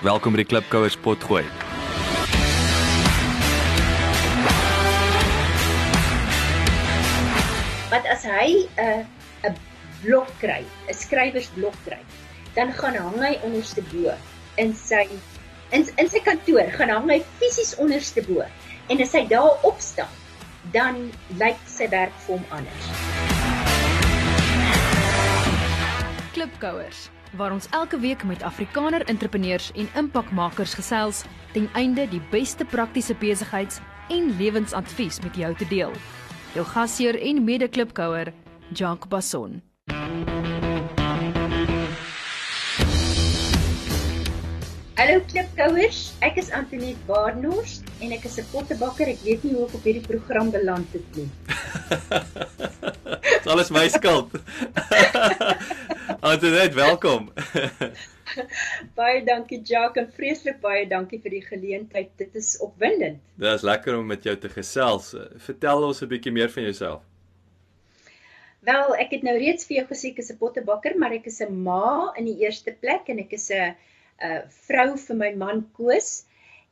Welkom by die Klipkouers potgooi. Wat as hy 'n uh, 'n blok kry, 'n skrywersblok kry, dan gaan hang hy onderste bo in sy in in sy kantoor, gaan hang hy fisies onderste bo. En as hy daar opstaan, dan lyk sy werk vir hom anders. Klipkouers waar ons elke week met Afrikaner entrepreneurs en impakmakers gesels ten einde die beste praktiese besigheids- en lewensadvies met jou te deel. Jou gasheer en mede-klipkouer, Jacques Basson. Hallo klipkouers, ek is Antoinette Baarnhorst en ek is 'n pottebakker. Ek weet nie hoe ek op hierdie program beland het nie. Dis alles my skuld. Antoinette, welkom. baie dankie Jacques en vreeslik baie dankie vir die geleentheid. Dit is opwindend. Dit is lekker om met jou te gesels. Vertel ons 'n bietjie meer van jouself. Wel, ek het nou reeds vir jou gesê ek is 'n pottebakker, maar ek is 'n ma in die eerste plek en ek is 'n 'n vrou vir my man Koos.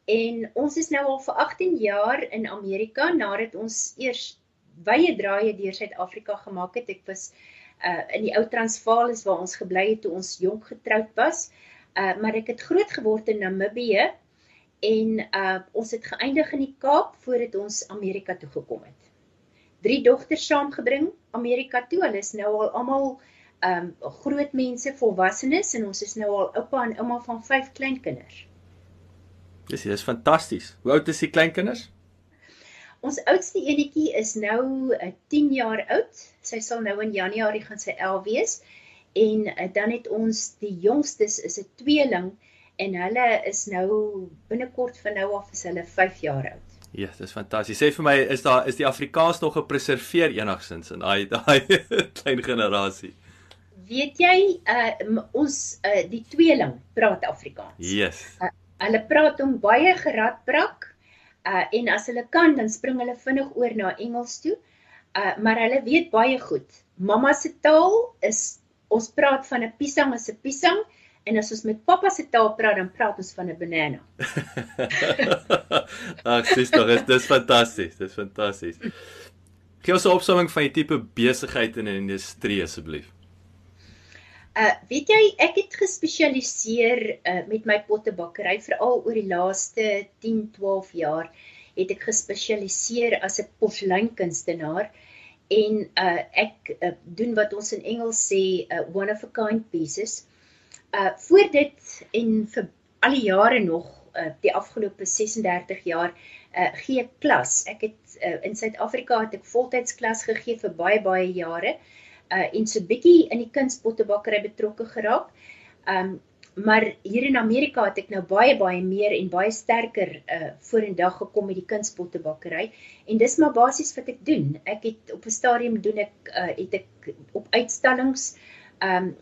En ons is nou al vir 18 jaar in Amerika nadat ons eers wye draaie deur Suid-Afrika gemaak het. Ek was uh in die ou Transvaal is waar ons gebly het toe ons jonk getroud was. Uh maar ek het groot geword in Namibië en uh ons het geëindig in die Kaap voordat ons Amerika toe gekom het. Drie dogters saamgebring Amerika toe. Hulle is nou al almal um groot mense, volwassenes en ons is nou al oupa en ouma van 5 kleinkinders. Dis dis fantasties. Hoe oud is die kleinkinders? Ons oudste enetjie is nou uh, 10 jaar oud. Sy sal nou in Januarie gaan sy 11 wees. En uh, dan het ons die jongstes is 'n tweeling en hulle is nou binnekort van nou af is hulle 5 jaar oud. Ja, dis fantasties. Sê vir my, is daar is die Afrikaans nog gepreserveer enigsins in daai daai klein generasie? Weet jy, uh, ons uh, die tweeling praat Afrikaans. Yes. Uh, hulle praat hom baie geradbrak. Uh en as hulle kan, dan spring hulle vinnig oor na Engels toe. Uh maar hulle weet baie goed. Mamma se taal is ons praat van 'n piesang as 'n piesang en as ons met pappa se taal praat, dan praat ons van 'n banana. Ag, dis tog, dis fantasties. Dis fantasties. Gee ons 'n opsomming van die tipe besigheid in 'n industrie asseblief. Uh weet jy, ek het gespesialiseer uh met my pottebakkery veral oor die laaste 10, 12 jaar het ek gespesialiseer as 'n porseleinkunstenaar en uh ek uh, doen wat ons in Engels sê uh, one of a kind pieces. Uh voor dit en vir al die jare nog uh die afgelope 36 jaar uh gee klas. Ek het uh, in Suid-Afrika het ek voltyds klas gegee vir baie baie jare uh en so bietjie in die kunstpottebakkery betrokke geraak. Um maar hier in Amerika het ek nou baie baie meer en baie sterker uh vorendag gekom met die kunstpottebakkery en dis maar basies wat ek doen. Ek het op 'n stadium doen ek uh het ek op uitstallings um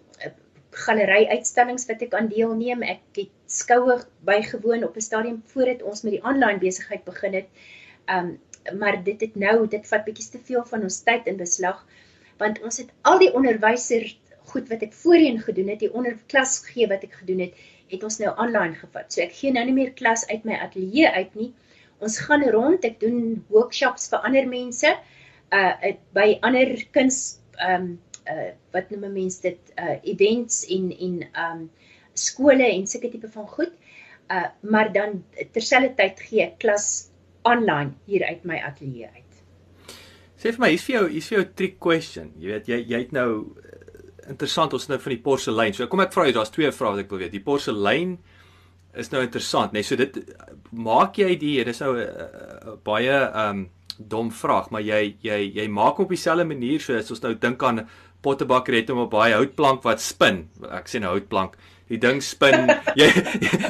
galery uitstallings wat ek aan deelneem. Ek het skoue bygewoon op 'n stadium voordat ons met die aanlyn besigheid begin het. Um maar dit het nou dit vat bietjie te veel van ons tyd in beslag want ons het al die onderwyser goed wat ek voorheen gedoen het, die onderklas gegee wat ek gedoen het, het ons nou aanlyn gevat. So ek gee nou nie meer klas uit my ateljee uit nie. Ons gaan rond, ek doen workshops vir ander mense uh by ander kuns um uh wat noem mense dit uh events en en um skole en sulke tipe van goed. Uh maar dan terselfdertyd gee ek klas aanlyn hier uit my ateljee uit. Sê vir my, hier's vir jou, hier's vir jou trick question. Jy weet, jy jy het nou interessant ons nou van die porselein. So kom ek vra jou, daar's twee vrae wat ek wil weet. Die porselein is nou interessant, nee. So dit maak jy die, dis nou 'n uh, uh, baie ehm um, dom vraag, maar jy jy jy maak op dieselfde manier so as ons nou dink aan pottebakker het hom op baie houtplank wat spin. Ek sê nou houtplank. Die ding spin. jy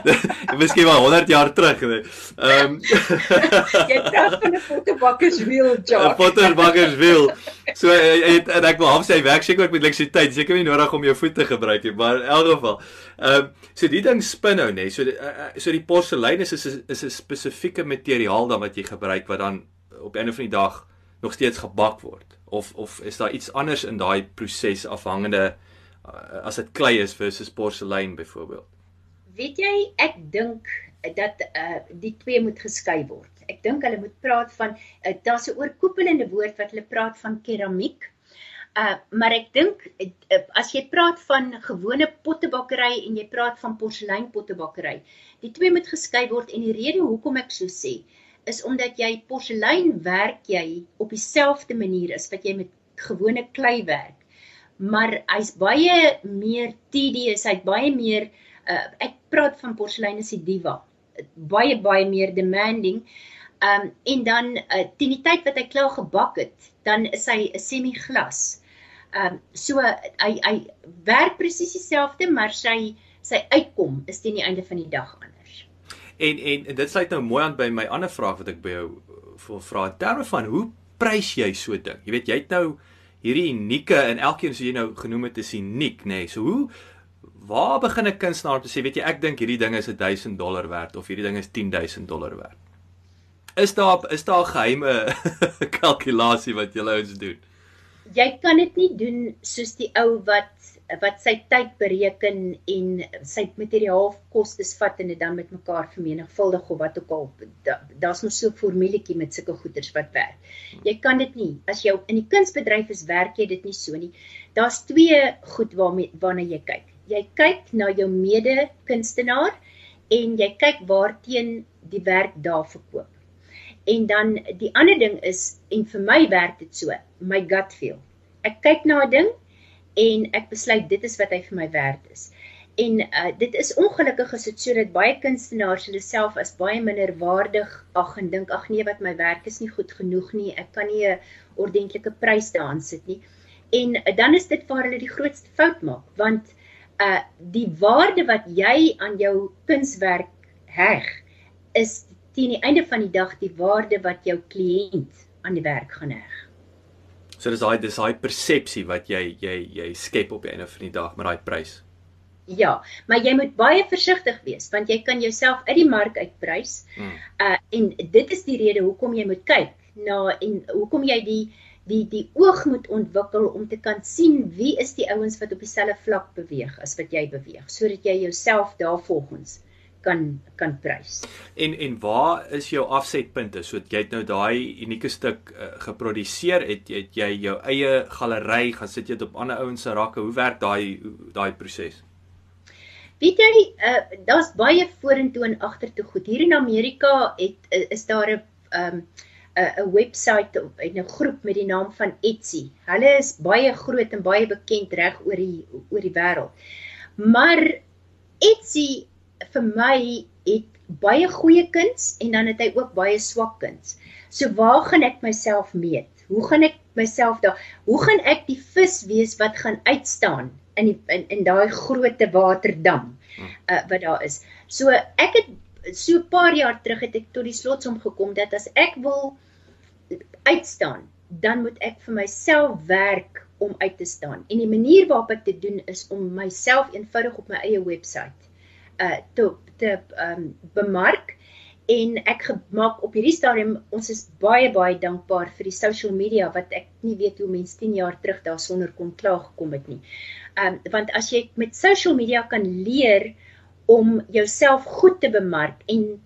miskien maar 100 jaar terug. Ehm um, jy praat van 'n pottebakkerswiel, Jacques. 'n Potterbakkerswiel. So het, en ek wil half sê hy werk seker ook met elektrisiteit. Seker nie nodig om jou voet te gebruik nie, maar in elk geval. Ehm um, so die ding spin nou nê. So die, uh, so die porselein is is is 'n spesifieke materiaal dan wat jy gebruik wat dan op 'n of ander dag nog steeds gebak word of of is daar iets anders in daai proses afhangende as dit klei is versus porselein byvoorbeeld? weet jy, ek dink dat uh die twee moet geskei word. Ek dink hulle moet praat van uh, daar's 'n oorkoepelende woord wat hulle praat van keramiek. Uh maar ek dink uh, as jy praat van gewone pottebakkery en jy praat van porselein pottebakkery, die twee moet geskei word en die rede hoekom ek so sê is omdat jy porselein werk jy op dieselfde manier as wat jy met gewone klei werk. Maar hy's baie meer tedious, hy't baie meer uh, ek praat van porselein as die diva baie baie meer demanding. Um en dan uh, teen die tyd wat hy klaar gebak het, dan is hy 'n semi-glas. Um so hy hy werk presies dieselfde, maar sy sy uitkom is teen die einde van die dag anders. En, en dit sluit nou mooi aan by my ander vraag wat ek by jou wil vra in terme van hoe prys jy so ding? Jy weet jy het nou hierdie unieke en elkeen soos jy nou genoem het is uniek, nê? Nee. So hoe waar begin 'n kunstenaar om te sê, weet jy, ek dink hierdie ding is 1000 dollar werd of hierdie ding is 10000 dollar werd? Is daar is daar 'n geheime kalkulasie wat jy ouens doen? Jy kan dit nie doen soos die ou wat wat sy tyd bereken en sy materiaalkostes vat en dit dan met mekaar vermenigvuldig of wat ook al. Daar's da nog so 'n formuletjie met sulke goeders wat werk. Jy kan dit nie as jy in die kunsbedryf is, werk jy dit nie so nie. Daar's twee goed waarmee waarna jy kyk jy kyk na jou mede kunstenaar en jy kyk waarteen die werk daar verkoop. En dan die ander ding is en vir my werk dit so, my gut feel. Ek kyk na 'n ding en ek besluit dit is wat hy vir my werd is. En uh, dit is ongelukkig dit sodat baie kunstenaars hulle self as baie minder waardig ag en dink ag nee wat my werk is nie goed genoeg nie, ek kan nie 'n ordentlike prys daaraan sit nie. En uh, dan is dit waar hulle die grootste fout maak want uh die waarde wat jy aan jou kunswerk heg is teen die einde van die dag die waarde wat jou kliënt aan die werk gaan heg. So dis daai dis daai persepsie wat jy jy jy skep op die einde van die dag met daai prys. Ja, maar jy moet baie versigtig wees want jy kan jouself uit die mark uitprys. Hmm. Uh en dit is die rede hoekom jy moet kyk na en hoekom jy die die die oog moet ontwikkel om te kan sien wie is die ouens wat op dieselfde vlak beweeg as wat jy beweeg sodat jy jouself daarvolgens kan kan prys. En en waar is jou afsetpunte? So jy het nou daai unieke stuk uh, geproduseer, het, het jy jou eie galery gaan sit jy dit op ander ouens se rakke. Hoe werk daai daai proses? Weet jy, uh, daar's baie vorentoe en agtertoe goed. Hier in Amerika het is daar 'n um, 'n webwerf en 'n groep met die naam van Etsy. Hulle is baie groot en baie bekend reg oor die oor die wêreld. Maar Etsy vir my het baie goeie kuns en dan het hy ook baie swak kuns. So waar gaan ek myself meet? Hoe gaan ek myself daar? Hoe gaan ek die vis wees wat gaan uitstaan in die in, in daai groot waterdam uh, wat daar is? So ek het so 'n paar jaar terug het ek tot die slotsom gekom dat as ek wil uitstaan, dan moet ek vir myself werk om uit te staan. En die manier waarop ek dit doen is om myself eenvoudig op my eie webwerf uh te te um bemark en ek gemaak op hierdie stadium ons is baie baie dankbaar vir die social media wat ek nie weet hoe mense 10 jaar terug daarsonder kon klaar gekom het nie. Um want as jy met social media kan leer om jouself goed te bemark en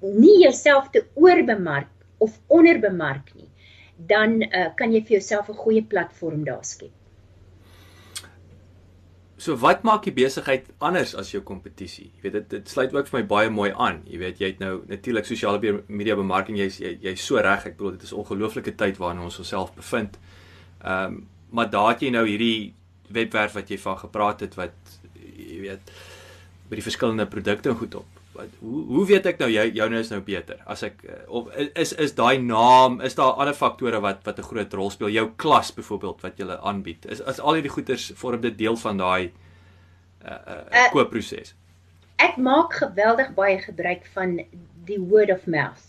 nie jouself te oorbemark of onderbemark nie, dan uh, kan jy vir jouself 'n goeie platform daar skep. So wat maak die besigheid anders as jou kompetisie? Jy weet dit dit sluit ook vir my baie mooi aan. Jy weet jy het nou natuurlik sosiale media bemarking jy's jy's jy so reg. Ek bedoel dit is 'n ongelooflike tyd waarin ons onsself bevind. Ehm um, maar daar het jy nou hierdie webwerf wat jy van gepraat het wat jy weet by die verskillende produkte goed op wat hoe hoe weet ek nou jy joune is nou beter? As ek eh, of is is daai naam is daar ander faktore wat wat 'n groot rol speel? Jou klas byvoorbeeld wat jy aanbied is as al hierdie goeders vorm dit deel van daai uh, uh, koopproses? ek maak geweldig baie gebruik van die word of mouth.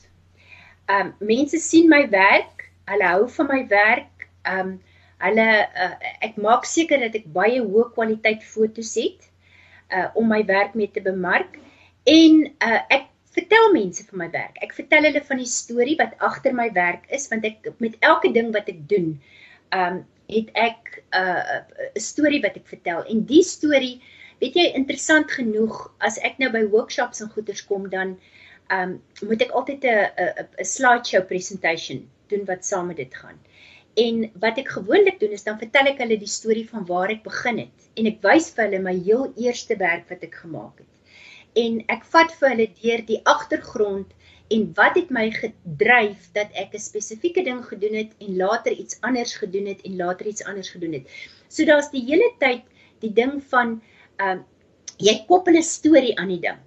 Um mense sien my werk hulle hou van my werk um hulle uh, ek maak seker dat ek baie hoë kwaliteit foto's het uh, om my werk mee te bemark En uh, ek vertel mense van my werk. Ek vertel hulle van die storie wat agter my werk is want ek met elke ding wat ek doen, um het ek 'n uh, 'n storie wat ek vertel en die storie weet jy interessant genoeg as ek nou by workshops en goeters kom dan ehm um, moet ek altyd 'n 'n slideshow presentation doen wat saam met dit gaan. En wat ek gewoonlik doen is dan vertel ek hulle die storie van waar ek begin het en ek wys vir hulle my heel eerste werk wat ek gemaak het. En ek vat vir hulle deur die agtergrond en wat het my gedryf dat ek 'n spesifieke ding gedoen het en later iets anders gedoen het en later iets anders gedoen het. So daar's die hele tyd die ding van ehm uh, jy koppel 'n storie aan die ding.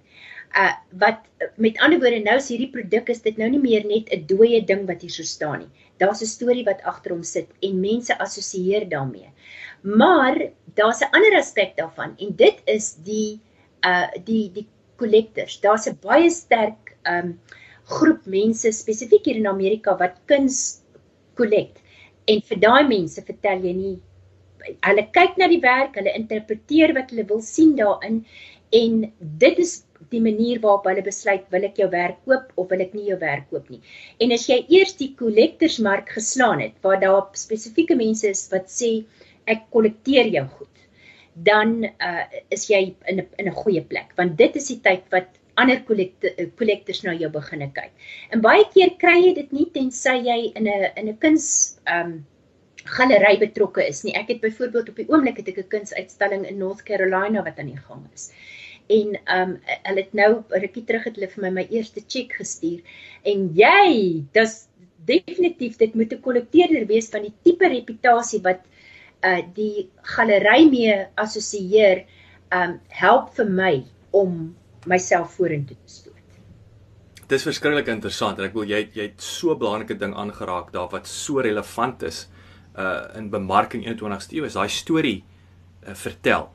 Uh wat met ander woorde nou is hierdie produk is dit nou nie meer net 'n dooie ding wat hier so staan nie. Daar's 'n storie wat agter hom sit en mense assosieer daarmee. Maar daar's 'n ander aspek daarvan en dit is die uh die die collectors. Daar's 'n baie sterk um, groep mense spesifiek hier in Amerika wat kuns collect. En vir daai mense vertel jy nie hulle kyk na die werk, hulle interpreteer wat hulle wil sien daarin en dit is die manier waarop hulle besluit wil ek jou werk koop of wil ek nie jou werk koop nie. En as jy eers die collectorsmark geslaan het waar daar spesifieke mense is wat sê ek kollekteer jou goed, dan uh, is jy in 'n in 'n goeie plek want dit is die tyd wat ander kollektors eh, na jou beginne kyk. En baie keer kry jy dit nie tensy jy in 'n in 'n kuns um, galery betrokke is nie. Ek het byvoorbeeld op die oomblik het ek 'n kunsuitstalling in North Carolina wat aan die gang is. En um, hulle het nou rukkie terug het hulle vir my my eerste cheque gestuur. En jy, dis definitief dit moet 'n kollekteerder wees van die tipe reputasie wat uh die galery mee assosieer, um, help vir my om myself vorentoe te stoot. Dit is verskriklik interessant en ek wil jy jy het so 'n belangrike ding aangeraak daar wat so relevant is uh in bemarking 21ste eeu is daai storie uh, vertel.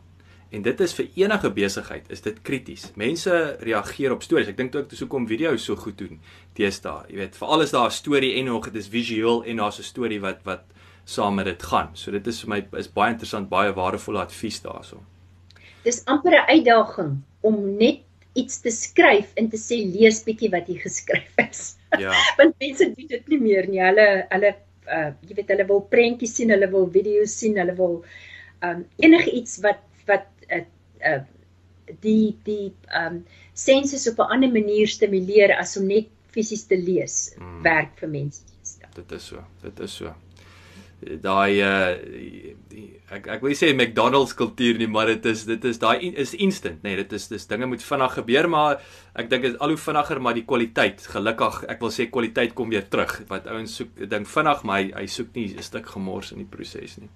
En dit is vir enige besigheid is dit krities. Mense reageer op stories. Ek dink ook dis hoekom video's so goed doen teenoor, jy weet, veral as daar 'n storie en nog dit is visueel en daar's 'n storie wat wat saam met dit gaan. So dit is vir my is baie interessant, baie waardevolle advies daaroor. Dis amper 'n uitdaging om net iets te skryf en te sê lees bietjie wat jy geskryf het. Ja. Want mense doen dit nie meer nie. Hulle hulle uh jy weet hulle wil prentjies sien, hulle wil video's sien, hulle wil um enige iets wat wat uh, uh die die um senses op 'n ander manier stimuleer as om net fisies te lees mm. werk vir mense. Dit is so. Dit is so daai uh ek ek wil nie sê McDonald's kultuur nie, maar dit is dit is daai is instant, nê. Nee, dit is dis dinge moet vinnig gebeur, maar ek dink dit is al hoe vinniger, maar die kwaliteit, gelukkig, ek wil sê kwaliteit kom weer terug. Wat ouens soek, ek dink vinnig, maar hy, hy soek nie 'n stuk gemors in die proses nie.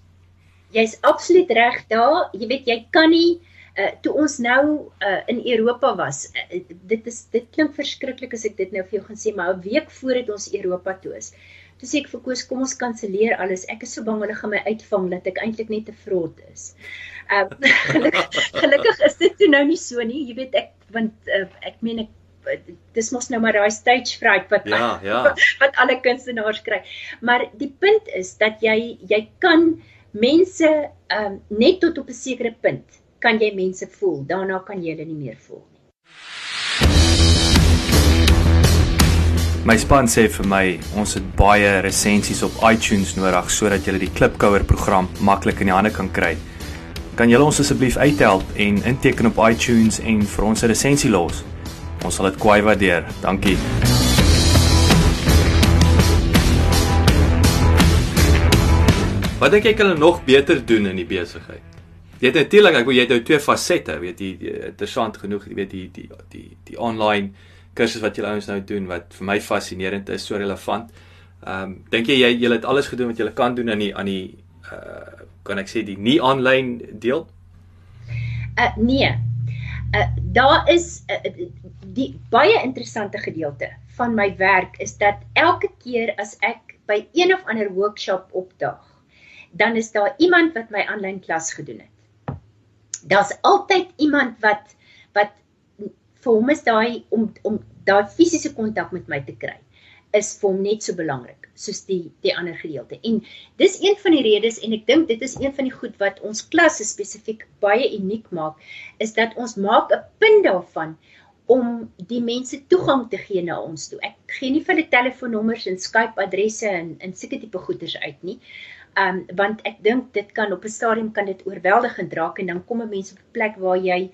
Jy's absoluut reg daar. Jy weet jy kan nie uh toe ons nou uh in Europa was. Uh, dit is dit klink verskriklik as ek dit nou vir jou gaan sê, maar 'n week voor het ons Europa toe is. Toe sê ek vir Koos, kom ons kanselleer alles. Ek is so bang hulle gaan my uitvang dat ek eintlik net te vrot is. Ehm uh, gelukkig, gelukkig is dit toe nou nie so nie. Jy weet ek want uh, ek meen ek dis mos nou maar daai stage fright wat ja, ja. wat alle kunstenaars kry. Maar die punt is dat jy jy kan mense ehm um, net tot op 'n sekere punt kan jy mense voel. Daarna kan jy hulle nie meer voel. My span sê vir my ons het baie resensies op iTunes nodig sodat jy die Klipkouer program maklik in die hande kan kry. Kan julle ons asseblief uithelp en inteken op iTunes en vir ons 'n resensie los? Ons sal dit kwai waardeer. Dankie. Wat dink jy kan hulle nog beter doen in die besigheid? Jy het natuurlik, ek wil jy het nou twee fasette, weet jy, interessant genoeg, jy weet die die die die online kursus wat julle ouens nou doen wat vir my fascinerend is, so relevant. Ehm um, dink jy jy julle het alles gedoen wat julle kan doen aan die aan die uh kan ek sê die nie aanlyn deel? Uh nee. Uh daar is uh, die baie interessante gedeelte van my werk is dat elke keer as ek by een of ander workshop opdaag, dan is daar iemand wat my aanlyn klas gedoen het. Daar's altyd iemand wat wat vir hom is daai om om daai fisiese kontak met my te kry is vir hom net so belangrik soos die die ander gedeelte. En dis een van die redes en ek dink dit is een van die goed wat ons klasse spesifiek baie uniek maak is dat ons maak 'n punt daarvan om die mense toegang te gee na ons toe. Ek gee nie vir hulle telefoonnommers en Skype adresse en en sulke tipe goeders uit nie. Um, want ek dink dit kan op 'n stadium kan dit oorweldigend raak en dan kom 'n mens op 'n plek waar jy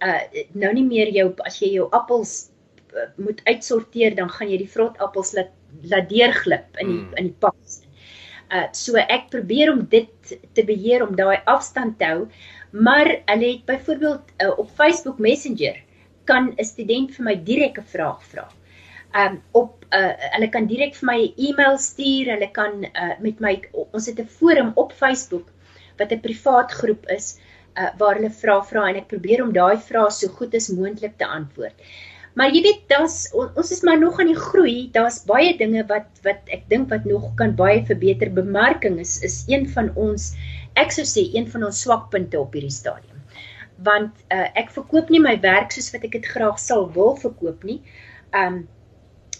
uh nou nie meer jou as jy jou appels uh, moet uitsorteer dan gaan jy die vrot appels laat laat deurglip in die mm. in die pak. Uh so ek probeer om dit te beheer om daai afstand te hou, maar hulle het byvoorbeeld uh, op Facebook Messenger kan 'n student vir my direk 'n vraag vra. Um op uh hulle kan direk vir my 'n e-mail stuur, hulle kan uh met my ons het 'n forum op Facebook wat 'n privaat groep is uh waar hulle vra vra en ek probeer om daai vrae so goed as moontlik te antwoord. Maar jy weet, daar's ons is maar nog aan die groei. Daar's baie dinge wat wat ek dink wat nog kan baie verbeter. Bemarking is is een van ons ek sou sê een van ons swakpunte op hierdie stadium. Want uh, ek verkoop nie my werk soos wat ek dit graag sal wil verkoop nie. Um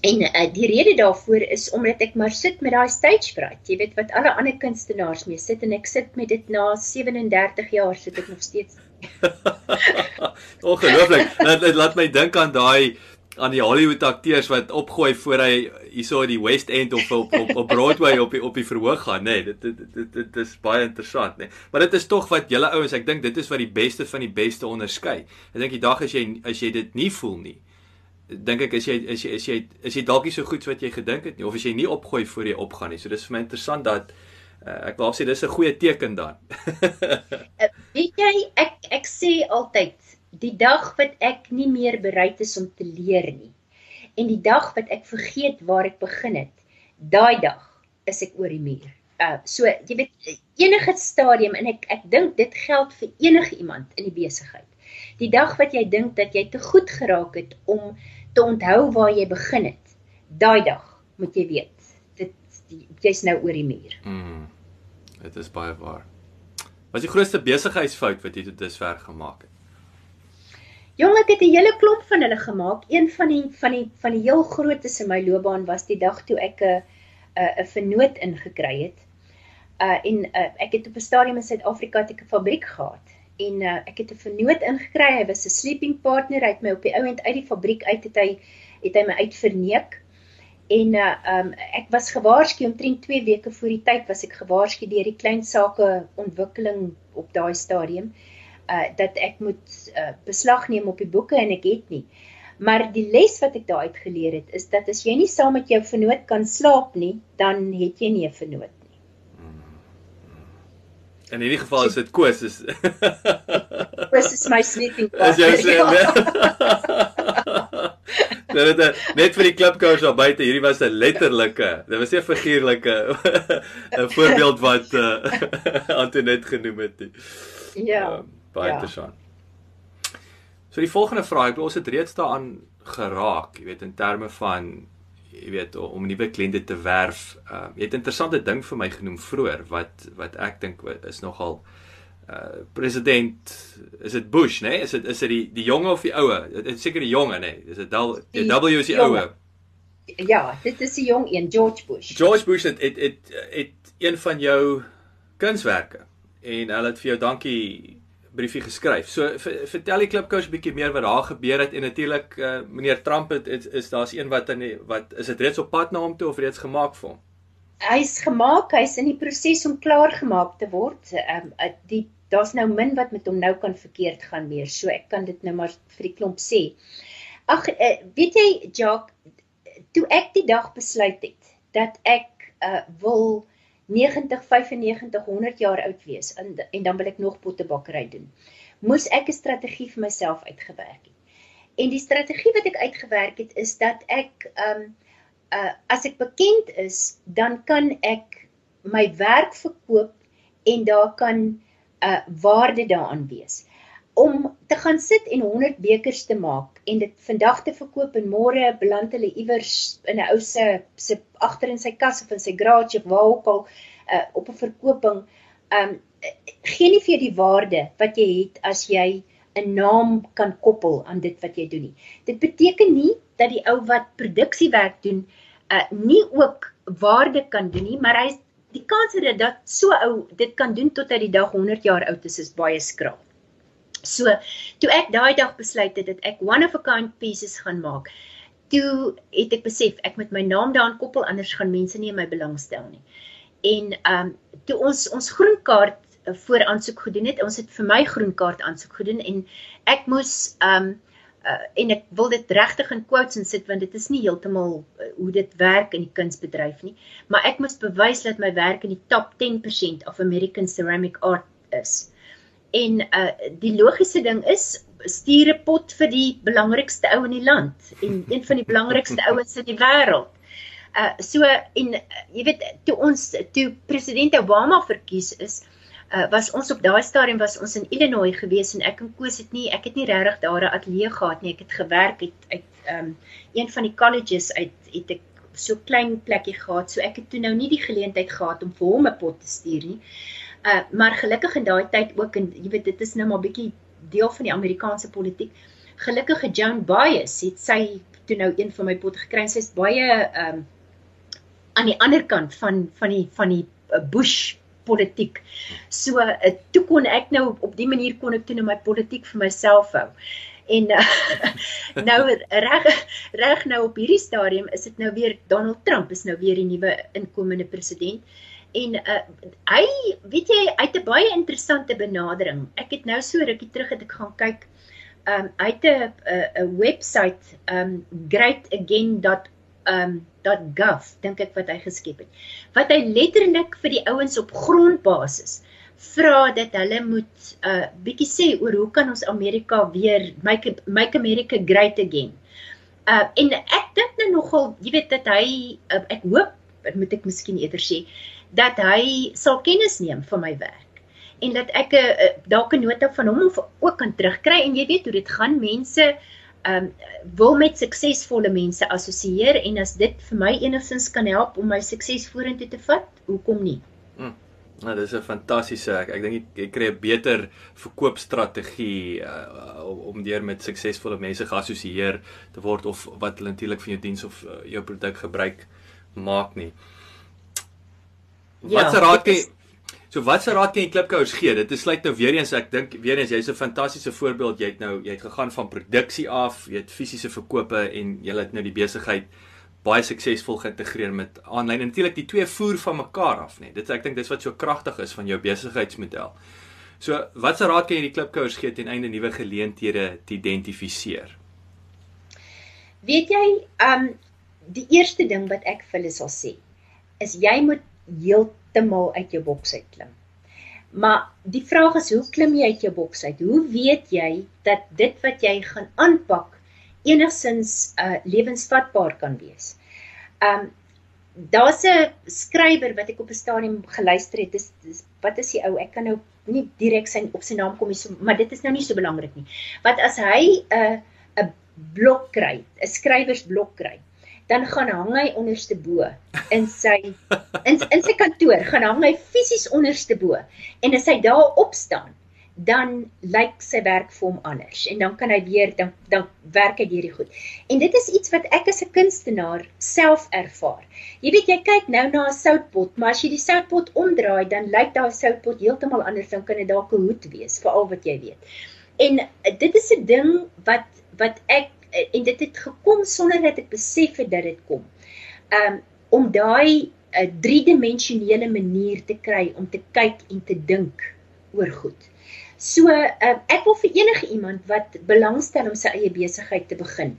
en uh, die rede daarvoor is omdat ek maar sit met daai stage fright. Jy weet wat alle ander kunstenaars mee sit en ek sit met dit na 37 jaar sit ek nog steeds Ongelooflik. Dit, dit laat my dink aan daai aan die Hollywood akteurs wat opgooi voor hy hierso in die West End of op op, op Broadway op die, op die verhoog gaan, nê. Nee, dit, dit dit dit is baie interessant, nê. Nee. Maar dit is tog wat julle ouens, ek dink dit is wat die beste van die beste onderskei. Ek dink die dag as jy as jy dit nie voel nie, dink ek as jy as jy as jy is jy dalk nie so goed so wat jy gedink het nie of as jy nie opgooi voor jy opgaan nie. So dis vir my interessant dat Uh, ek wou sê dis 'n goeie teken dan. uh, weet jy, ek ek sê altyd die dag wat ek nie meer bereid is om te leer nie en die dag wat ek vergeet waar ek begin het, daai dag is ek oor die muur. Uh so jy weet enige stadium en ek ek dink dit geld vir enige iemand in die besigheid. Die dag wat jy dink dat jy te goed geraak het om te onthou waar jy begin het, daai dag moet jy weet jy's nou oor die muur. Mm. Dit is baie waar. Wat is die grootste besigheidsfout wat jy tot dusver gemaak het? Jong, ek het 'n hele klomp van hulle gemaak. Een van die van die van die heel grootes in my loopbaan was die dag toe ek 'n 'n vernoot ingekry het. Uh en uh, ek het op 'n stadium in Suid-Afrika 'n fabriek gehad en uh, ek het 'n vernoot ingekry. Hy was 'n sleeping partner. Hy het my op die ou end uit die fabriek uit het hy het hy my uitverneek En uh um ek was gewaarsku omtrent 2 weke voor die tyd was ek gewaarsku deur die klein sake ontwikkeling op daai stadium uh dat ek moet uh beslag neem op die boeke en ek het nie. Maar die les wat ek daar uit geleer het is dat as jy nie saam met jou vernoot kan slaap nie, dan het jy nie 'n vernoot. In hierdie geval is dit Koos is Koos is my sleeping partner. As jy sê. Dit het net vir die klipkous daar buite. Hierdie was 'n letterlike. Dit was nie 'n figuurlike 'n voorbeeld wat uh, Antoinette genoem het nie. Ja. Uh, baie ja. interessant. So die volgende vraag, ek bedoel ons het reeds daaraan geraak, jy weet in terme van jy weet om nuwe kliënte te werf. Uh, jy het 'n interessante ding vir my genoem vroeër wat wat ek dink is nogal Uh, president is dit Bush nê nee? is dit is dit die die jonge of die oue dit is seker die jonge nê nee? is dit die W is die oue ja dit is die jong een George Bush George Bush het het het, het een van jou kunswerke en hulle het vir jou dankie briefie geskryf so vertel die klipkous 'n bietjie meer wat daar gebeur het en natuurlik uh, meneer Trump het is, is daar's een wat in die, wat is dit reeds op pad na hom toe of reeds gemaak vir hom hy's gemaak hy's in die proses om klaar gemaak te word um, die daar's nou min wat met hom nou kan verkeerd gaan meer. So ek kan dit nou maar vir die klomp sê. Ag, uh, weet jy, Jock, toe ek die dag besluit het dat ek uh, wil 90, 95, 100 jaar oud wees en en dan wil ek nog pottebakkery doen. Moes ek 'n strategie vir myself uitgewerk het. En die strategie wat ek uitgewerk het is dat ek ehm um, uh as ek bekend is, dan kan ek my werk verkoop en daar kan 'n uh, waarde daaraan wees om te gaan sit en 100 bekers te maak en dit vandag te verkoop en môre beland hulle iewers in 'n ou se se agter in sy kas of in sy garage of waar ook al uh, op 'n verkoping um gee nie vir die waarde wat jy het as jy 'n naam kan koppel aan dit wat jy doen nie. Dit beteken nie dat die ou wat produksiewerk doen uh nie ook waarde kan doen nie, maar hy die kans dat dit so ou dit kan doen tot hy die dag 100 jaar oud is is baie skraal. So, toe ek daai dag besluit het dat ek one of a kind pieces gaan maak, toe het ek besef ek moet my naam daaraan koppel anders gaan mense nie my belangstel nie. en ehm um, toe ons ons groenkaart uh, voor aansoek gedoen het, ons het vir my groenkaart aansoek gedoen en ek moes ehm um, uh, en ek wil dit regtig in quotes insit want dit is nie heeltemal uh, hoe dit werk in die kunsbedryf nie, maar ek moes bewys dat my werk in die top 10% of American ceramic art is. En uh die logiese ding is stuur 'n pot vir die belangrikste ou in die land en een van die belangrikste ouens in die wêreld. Uh so en uh, jy weet toe ons toe president Obama verkies is, uh, was ons op daai stadium was ons in Illinois gewees en ek en Koos het nie ek het nie regtig daar 'n ateljee gehad nie. Ek het gewerk het uit um, een van die colleges uit het ek so klein plekkie gehad. So ek het toe nou nie die geleentheid gehad om vir hom 'n pot te stuur nie uh, maar gelukkig in daai tyd ook en jy weet dit is nou maar bietjie deel van die Amerikaanse politiek gelukkige Joan Baez het sy toe nou een van my potte gekry sy's baie um, aan die ander kant van van die van die uh, Bush politiek. So uh, toe kon ek nou op die manier kon ek toe nou my politiek vir myself hou. En uh, nou reg reg nou op hierdie stadium is dit nou weer Donald Trump is nou weer die nuwe inkomende president. En uh, hy weet jy uit 'n baie interessante benadering. Ek het nou so rukkie terug het ek gaan kyk um uit 'n 'n webwerf um greatagain.com um .gov dink ek wat hy geskep het. Wat hy letterlik vir die ouens op grondbasis vra dat hulle moet 'n uh, bietjie sê oor hoe kan ons Amerika weer make make America great again. Uh en ek dink nou nogal, jy weet dat hy uh, ek hoop, moet ek miskien eerder sê, dat hy sal kennis neem van my werk en dat ek 'n uh, dalk 'n nota van hom ook kan terugkry en jy weet hoe dit gaan mense ehm um, wil met suksesvolle mense assosieer en as dit vir my enigstens kan help om my sukses vorentoe te vat, hoekom nie? Hmm. Nou, dis 'n fantastiese ek, ek dink jy kry 'n beter verkoopstrategie uh, om deur met suksesvolle mense geassosieer te word of wat hulle natuurlik van jou diens of uh, jou produk gebruik maak nie. Wat se ja, raad kan jy So wat se raad kan jy klipkouers gee? Dit is sluit nou weer eens ek dink weer eens jy's 'n fantastiese voorbeeld. Jy het nou jy het gegaan van produksie af, jy het fisiese verkope en jy het nou die besigheid baie suksesvol geïntegreer met aanlyn. Natuurlik die twee voer van mekaar af, nee. Dit ek dink dis wat so kragtig is van jou besigheidsmodel. So wat se raad kan jy die klipkouers gee ten einde nuwe geleenthede te identifiseer? Weet jy, um die eerste ding wat ek vir hulle sal sê is jy moet heeltemal uit jou boks uit klim. Maar die vraag is hoe klim jy uit jou boks uit? Hoe weet jy dat dit wat jy gaan aanpak enigsins uh lewensvatbaar kan wees? Um daar's 'n skrywer wat ek op 'n stadium geluister het. Dis, dis wat is die ou? Ek kan nou nie direk sy op sy naam kom nie, so, maar dit is nou nie so belangrik nie. Wat as hy 'n uh, 'n blok kry, 'n skrywersblok kry? Dan gaan hang hy onderste bo in sy in in sy kantoor gaan hang hy fisies onderste bo en as hy daar opstaan dan lyk sy werk vir hom anders en dan kan hy weer dan dan werk hy hierdie goed. En dit is iets wat ek as 'n kunstenaar self ervaar. Jy weet jy kyk nou na 'n soutpot, maar as jy die soutpot omdraai, dan lyk daai soutpot heeltemal anders dan kan dit dalk 'n hoed wees vir al wat jy weet. En dit is 'n ding wat wat ek en dit het gekom sonder dat ek besef het dat dit kom. Um om daai 'n uh, eh, driedimensionele manier te kry om te kyk en te dink oor goed. So uh, ek wil vir enige iemand wat belangstel om sy eie besigheid te begin,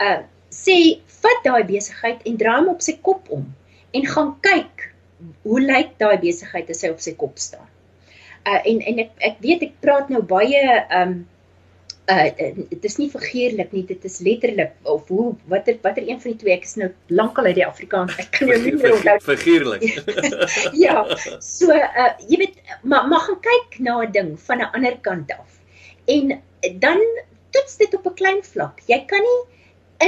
uh sê vat daai besigheid en draai hom op sy kop om en gaan kyk hoe lyk daai besigheid as hy op sy kop staan. Uh en en ek ek weet ek praat nou baie um uh dit is nie figuurlik nie dit is letterlik of hoe watter watter een van die twee ek is nou lankal uit die Afrikaans ek kan jou nie meer onthou figuurlik ja so uh jy weet maar maar gaan kyk na 'n ding van 'n ander kant af. En dan toets dit op 'n klein vlak. Jy kan nie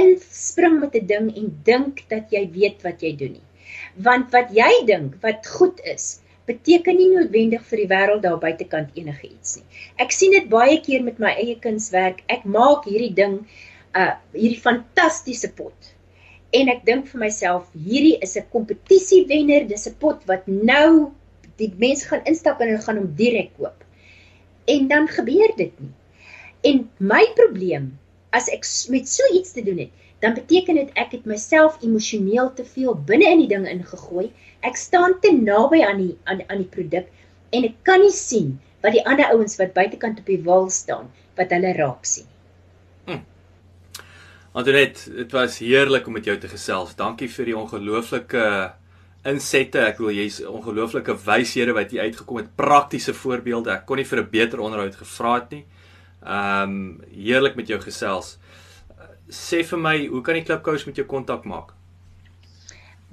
inspring met 'n ding en dink dat jy weet wat jy doen nie. Want wat jy dink wat goed is beteken nie noodwendig vir die wêreld daar buitekant enige iets nie. Ek sien dit baie keer met my eie kunswerk. Ek maak hierdie ding uh hierdie fantastiese pot. En ek dink vir myself, hierdie is 'n kompetisie wenner, dis 'n pot wat nou die mense gaan instap en hulle gaan hom direk koop. En dan gebeur dit nie. En my probleem as ek met so iets te doen het, dan beteken dit ek het myself emosioneel te veel binne in die ding ingegooi. Ek staan te naby aan die aan, aan die produk en ek kan nie sien wat die ander ouens wat buitekant op die wal staan wat hulle raak sien. Hm. Antoinette, dit was heerlik om met jou te gesels. Dankie vir die ongelooflike insette. Ek wil jy's ongelooflike wyshede wat jy uitgekom het, praktiese voorbeelde. Ek kon nie vir 'n beter onderhoud gevra het nie. Ehm um, heerlik met jou gesels. Sê vir my, hoe kan die klipkous met jou kontak maak?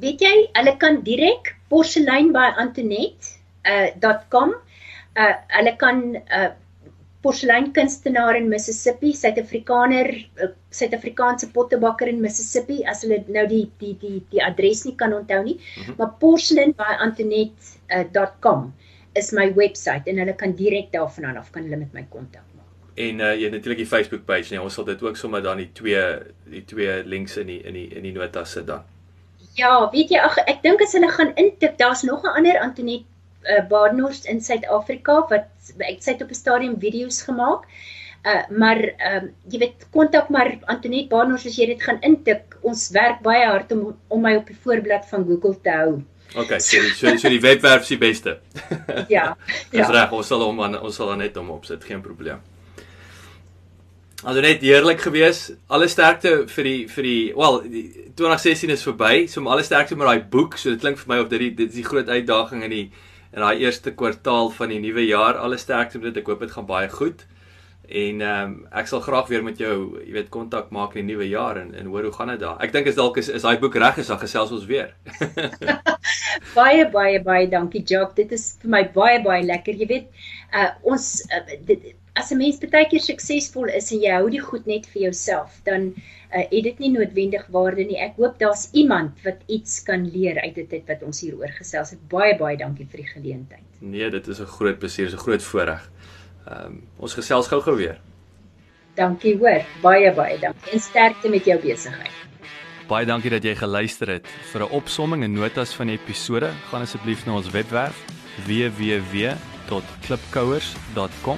Weet jy, hulle kan direk porselein by antoinette.com. Uh, uh hulle kan uh porseleinkunstenaar in Mississippi, Suid-Afrikaner, uh, Suid-Afrikaanse pottebakker in Mississippi as hulle nou die die die die adres nie kan onthou nie, mm -hmm. maar porcelain.antonet.com uh, is my webwerf en hulle kan direk daarvan af kan hulle met my kontak. En uh, jy het natuurlik die Facebook page, nee, ons sal dit ook sommer dan die twee die twee links in die in die in die notas sit dan. Ja, weet jy ag ek dink as hulle gaan intik, daar's nog 'n ander Antonet uh, Badenhorst in Suid-Afrika wat ek sê op 'n stadium video's gemaak. Uh maar ehm um, jy weet kontak maar Antoinette Badenhorst as jy dit gaan intik. Ons werk baie hard om om my op die voorblad van Google te hou. OK, so so, so die webwerf is die beste. ja. Dis ja. reg, ons sal hom ons sal net hom opsit, geen probleem. Also net heerlik gewees. Alle sterkte vir die vir die wel, die 2016 is verby. So alle sterkte met daai boek. So dit klink vir my of dit dit is die groot uitdaging in die in daai eerste kwartaal van die nuwe jaar. Alle sterkte met dit. Ek hoop dit gaan baie goed. En ehm um, ek sal graag weer met jou, jy weet, kontak maak in die nuwe jaar en en hoor hoe gaan dit daar. Ek dink is dalk is is daai boek reg is, dan gesels ons weer. baie baie baie dankie Jock. Dit is vir my baie baie lekker. Jy weet, uh ons uh, dit, as 'n mens baie keer suksesvol is en jy hou die goed net vir jouself, dan uh, het dit nie noodwendig waarde nie. Ek hoop daar's iemand wat iets kan leer uit dit wat ons hier oor gesels het. Baie baie dankie vir die geleentheid. Nee, dit is 'n groot plesier, 'n groot voorreg. Ehm um, ons gesels gou-gou weer. Dankie hoor. Baie baie dankie. En sterkte met jou besigheid. Baie dankie dat jy geluister het. Vir 'n opsomming en notas van die episode, gaan asseblief na ons webwerf www.klipkouers.com